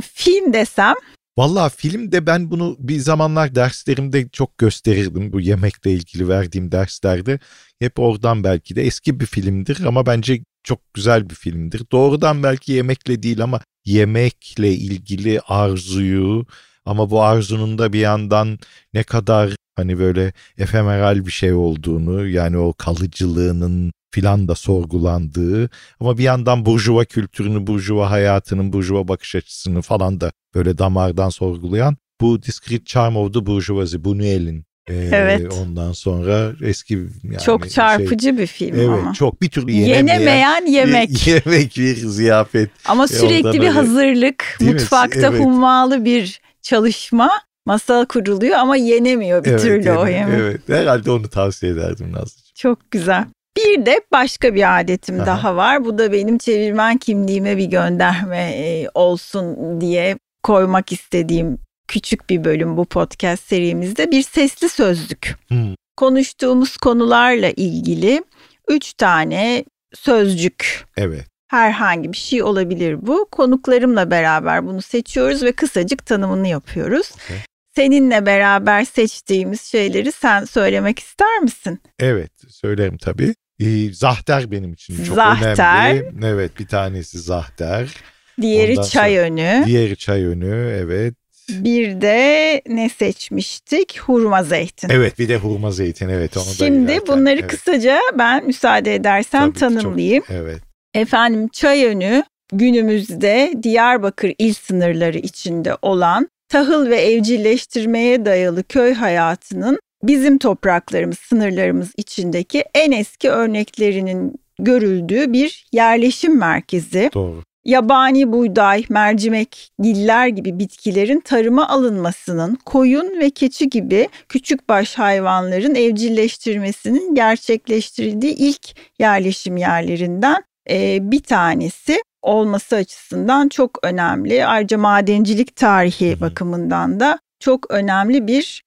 film desem? Valla filmde ben bunu bir zamanlar derslerimde çok gösterirdim. Bu yemekle ilgili verdiğim derslerde. Hep oradan belki de eski bir filmdir ama bence çok güzel bir filmdir. Doğrudan belki yemekle değil ama yemekle ilgili arzuyu ama bu arzunun da bir yandan ne kadar hani böyle efemeral bir şey olduğunu yani o kalıcılığının filan da sorgulandığı ama bir yandan burjuva kültürünü, burjuva hayatının, burjuva bakış açısını falan da böyle damardan sorgulayan bu Discrete Charm of the Bourgeoisie, Buñuel'in ee, evet. Ondan sonra eski yani çok çarpıcı şey, bir film evet, ama. çok bir türlü yenemeyen, yenemeyen yemek. Bir, yemek bir ziyafet. Ama sürekli bir öyle, hazırlık, mutfakta evet. hummalı bir çalışma masal kuruluyor ama yenemiyor bir evet, türlü yenemiyor. o yemek. Evet herhalde onu tavsiye ederdim Nazlıcığım. Çok güzel. Bir de başka bir adetim Aha. daha var. Bu da benim çevirmen kimliğime bir gönderme e, olsun diye koymak istediğim küçük bir bölüm bu podcast serimizde. Bir sesli sözlük. Hmm. Konuştuğumuz konularla ilgili üç tane sözcük. Evet herhangi bir şey olabilir bu. Konuklarımla beraber bunu seçiyoruz ve kısacık tanımını yapıyoruz. Okay. Seninle beraber seçtiğimiz şeyleri sen söylemek ister misin? Evet söylerim tabii. Ee, zahter benim için çok zahter. önemli. Evet bir tanesi zahter. Diğeri Ondan çay sonra, önü. Diğeri çay önü evet. Bir de ne seçmiştik? Hurma zeytin. Evet bir de hurma zeytin evet. Onu Şimdi da bunları evet. kısaca ben müsaade edersem Tabii tanımlayayım. Çok, evet. Efendim çay önü günümüzde Diyarbakır il sınırları içinde olan tahıl ve evcilleştirmeye dayalı köy hayatının bizim topraklarımız, sınırlarımız içindeki en eski örneklerinin görüldüğü bir yerleşim merkezi. Doğru. Yabani buğday, mercimek, giller gibi bitkilerin tarıma alınmasının, koyun ve keçi gibi küçük baş hayvanların evcilleştirmesinin gerçekleştirildiği ilk yerleşim yerlerinden bir tanesi olması açısından çok önemli. Ayrıca madencilik tarihi bakımından da çok önemli bir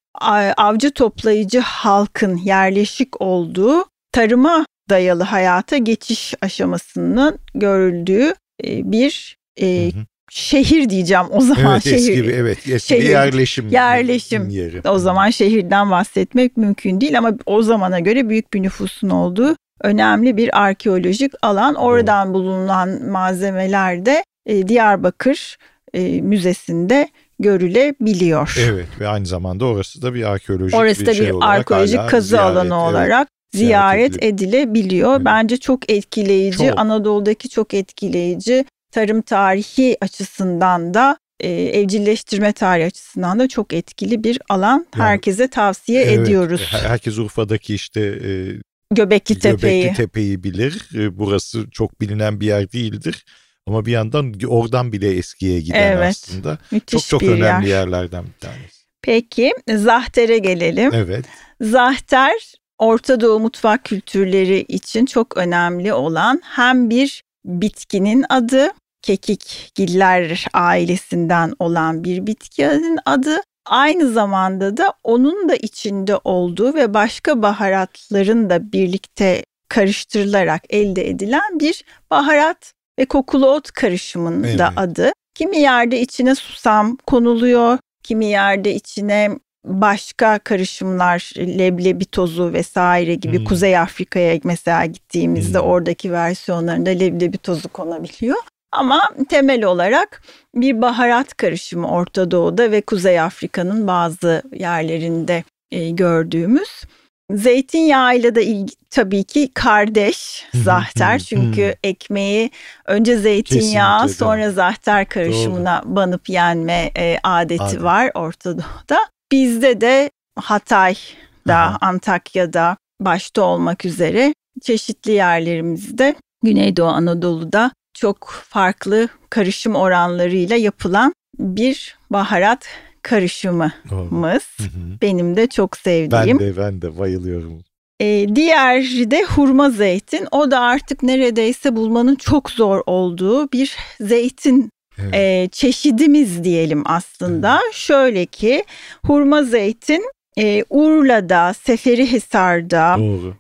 avcı toplayıcı halkın yerleşik olduğu tarıma dayalı hayata geçiş aşamasının görüldüğü bir e, şehir diyeceğim o zaman evet, şehir. Eski bir, evet eski şehir, bir yerleşim, yerleşim yeri. O zaman şehirden bahsetmek mümkün değil ama o zamana göre büyük bir nüfusun olduğu önemli bir arkeolojik alan. Oradan bulunan malzemeler de e, Diyarbakır e, Müzesi'nde görülebiliyor. Evet ve aynı zamanda orası da bir arkeolojik orası bir da şey bir olarak arkeolojik kazı ziyaret, alanı evet. olarak ziyaret, ziyaret edilebiliyor. Evet. Bence çok etkileyici, çok. Anadolu'daki çok etkileyici tarım tarihi açısından da e, evcilleştirme tarihi açısından da çok etkili bir alan. Yani, Herkese tavsiye evet, ediyoruz. Herkes Urfa'daki işte e, Göbekli Tepe'yi. Göbekli Tepe'yi bilir. E, burası çok bilinen bir yer değildir. Ama bir yandan oradan bile eskiye giden evet, aslında. Çok çok bir önemli yer. yerlerden bir tanesi. Peki Zahter'e gelelim. Evet. Zahter Orta Doğu mutfak kültürleri için çok önemli olan hem bir bitkinin adı, kekikgiller ailesinden olan bir bitkinin adı, aynı zamanda da onun da içinde olduğu ve başka baharatların da birlikte karıştırılarak elde edilen bir baharat ve kokulu ot karışımının evet. da adı. Kimi yerde içine susam konuluyor, kimi yerde içine başka karışımlar leblebi tozu vesaire gibi hmm. Kuzey Afrika'ya mesela gittiğimizde hmm. oradaki versiyonlarında leblebi tozu konabiliyor. Ama temel olarak bir baharat karışımı Orta Doğu'da ve Kuzey Afrika'nın bazı yerlerinde e, gördüğümüz. Zeytinyağıyla da ilgi, tabii ki kardeş zahter çünkü ekmeği önce zeytinyağı Kesinlikle, sonra doğru. zahter karışımına doğru. banıp yenme e, adeti Adet. var Orta Doğu'da. Bizde de Hatay'da, Aha. Antakya'da başta olmak üzere çeşitli yerlerimizde Güneydoğu Anadolu'da çok farklı karışım oranlarıyla yapılan bir baharat karışımımız. Benim de çok sevdiğim. Ben de ben de bayılıyorum. Ee, diğer de hurma zeytin. O da artık neredeyse bulmanın çok zor olduğu bir zeytin evet. e, çeşidimiz diyelim aslında. Evet. Şöyle ki hurma zeytin e, Urla'da, Seferihisar'da,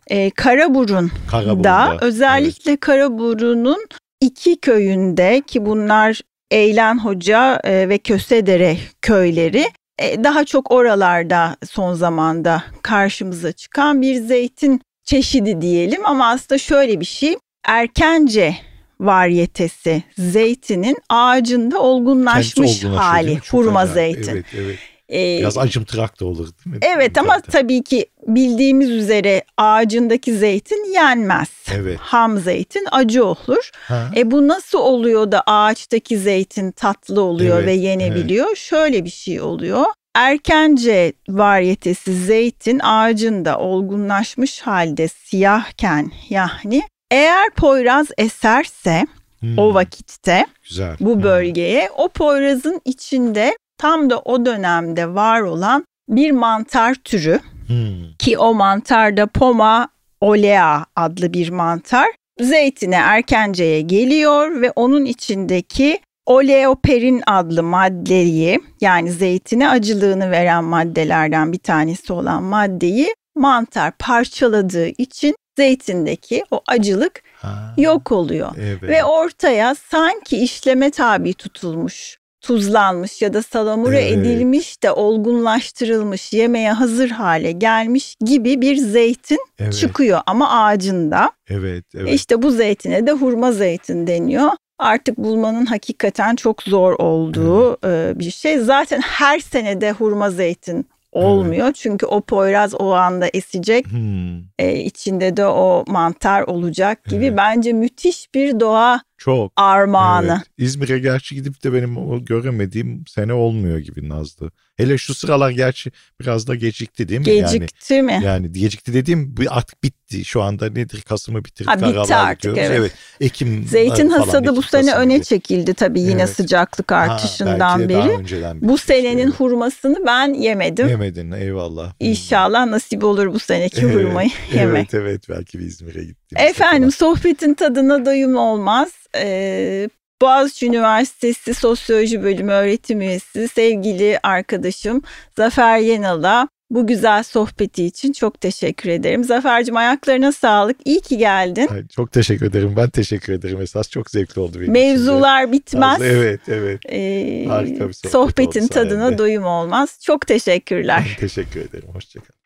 e, Karaburun'da, Karaburun'da özellikle evet. Karaburun'un iki köyünde ki bunlar Eğlen Hoca e, ve Kösedere köyleri e, daha çok oralarda son zamanda karşımıza çıkan bir zeytin çeşidi diyelim ama aslında şöyle bir şey erkence varyetesi zeytinin ağacında olgunlaşmış hali hurma zeytin. Evet, evet. Ee, Biraz acımtırak da olur değil mi? Evet ama Zaten. tabii ki bildiğimiz üzere ağacındaki zeytin yenmez. Evet. Ham zeytin acı olur. Ha. E bu nasıl oluyor da ağaçtaki zeytin tatlı oluyor evet, ve yenebiliyor? Evet. Şöyle bir şey oluyor. Erkence varyetesi zeytin ağacında olgunlaşmış halde siyahken yani eğer Poyraz eserse hmm. o vakitte Güzel. bu bölgeye hmm. o Poyraz'ın içinde tam da o dönemde var olan bir mantar türü hmm. ki o mantar da Poma olea adlı bir mantar zeytine erkenceye geliyor ve onun içindeki oleoperin adlı maddeyi yani zeytine acılığını veren maddelerden bir tanesi olan maddeyi mantar parçaladığı için zeytindeki o acılık ha, yok oluyor. Evet. Ve ortaya sanki işleme tabi tutulmuş, tuzlanmış ya da salamura evet. edilmiş de olgunlaştırılmış, yemeğe hazır hale gelmiş gibi bir zeytin evet. çıkıyor ama ağacında. Evet, evet. İşte bu zeytine de hurma zeytin deniyor. Artık bulmanın hakikaten çok zor olduğu evet. bir şey. Zaten her senede hurma zeytin olmuyor. Evet. Çünkü o poyraz o anda esecek. Hmm. E, içinde de o mantar olacak gibi. Evet. Bence müthiş bir doğa Çok. armağanı. Evet. İzmir'e gerçi gidip de benim o göremediğim sene olmuyor gibi Nazlı. Hele şu sıralar gerçi biraz da gecikti değil mi? Gecikti yani, mi? Yani gecikti dediğim artık bitti. Şu anda nedir Kasım'ı bitirdik. Ha, bitti artık evet. evet. Ekim Zeytin hasadı bu sene Kasım öne çekildi tabii yine evet. sıcaklık artışından ha, beri. Bu senenin şey. hurmasını ben yemedim. Yemedin eyvallah. İnşallah nasip olur bu seneki hurmayı evet, yemek. Evet evet belki bir İzmir'e gittim. Efendim sohbetin tadına doyum olmaz. Ee, Boğaziçi Üniversitesi Sosyoloji Bölümü öğretim üyesi sevgili arkadaşım Zafer Yenal'a bu güzel sohbeti için çok teşekkür ederim. Zafer'cim ayaklarına sağlık. İyi ki geldin. Ay, çok teşekkür ederim. Ben teşekkür ederim. Esas çok zevkli oldu benim Mevzular için bitmez. evet, evet. Ee, Harika bir sohbet Sohbetin tadına doyum olmaz. Çok teşekkürler. teşekkür ederim. Hoşçakalın.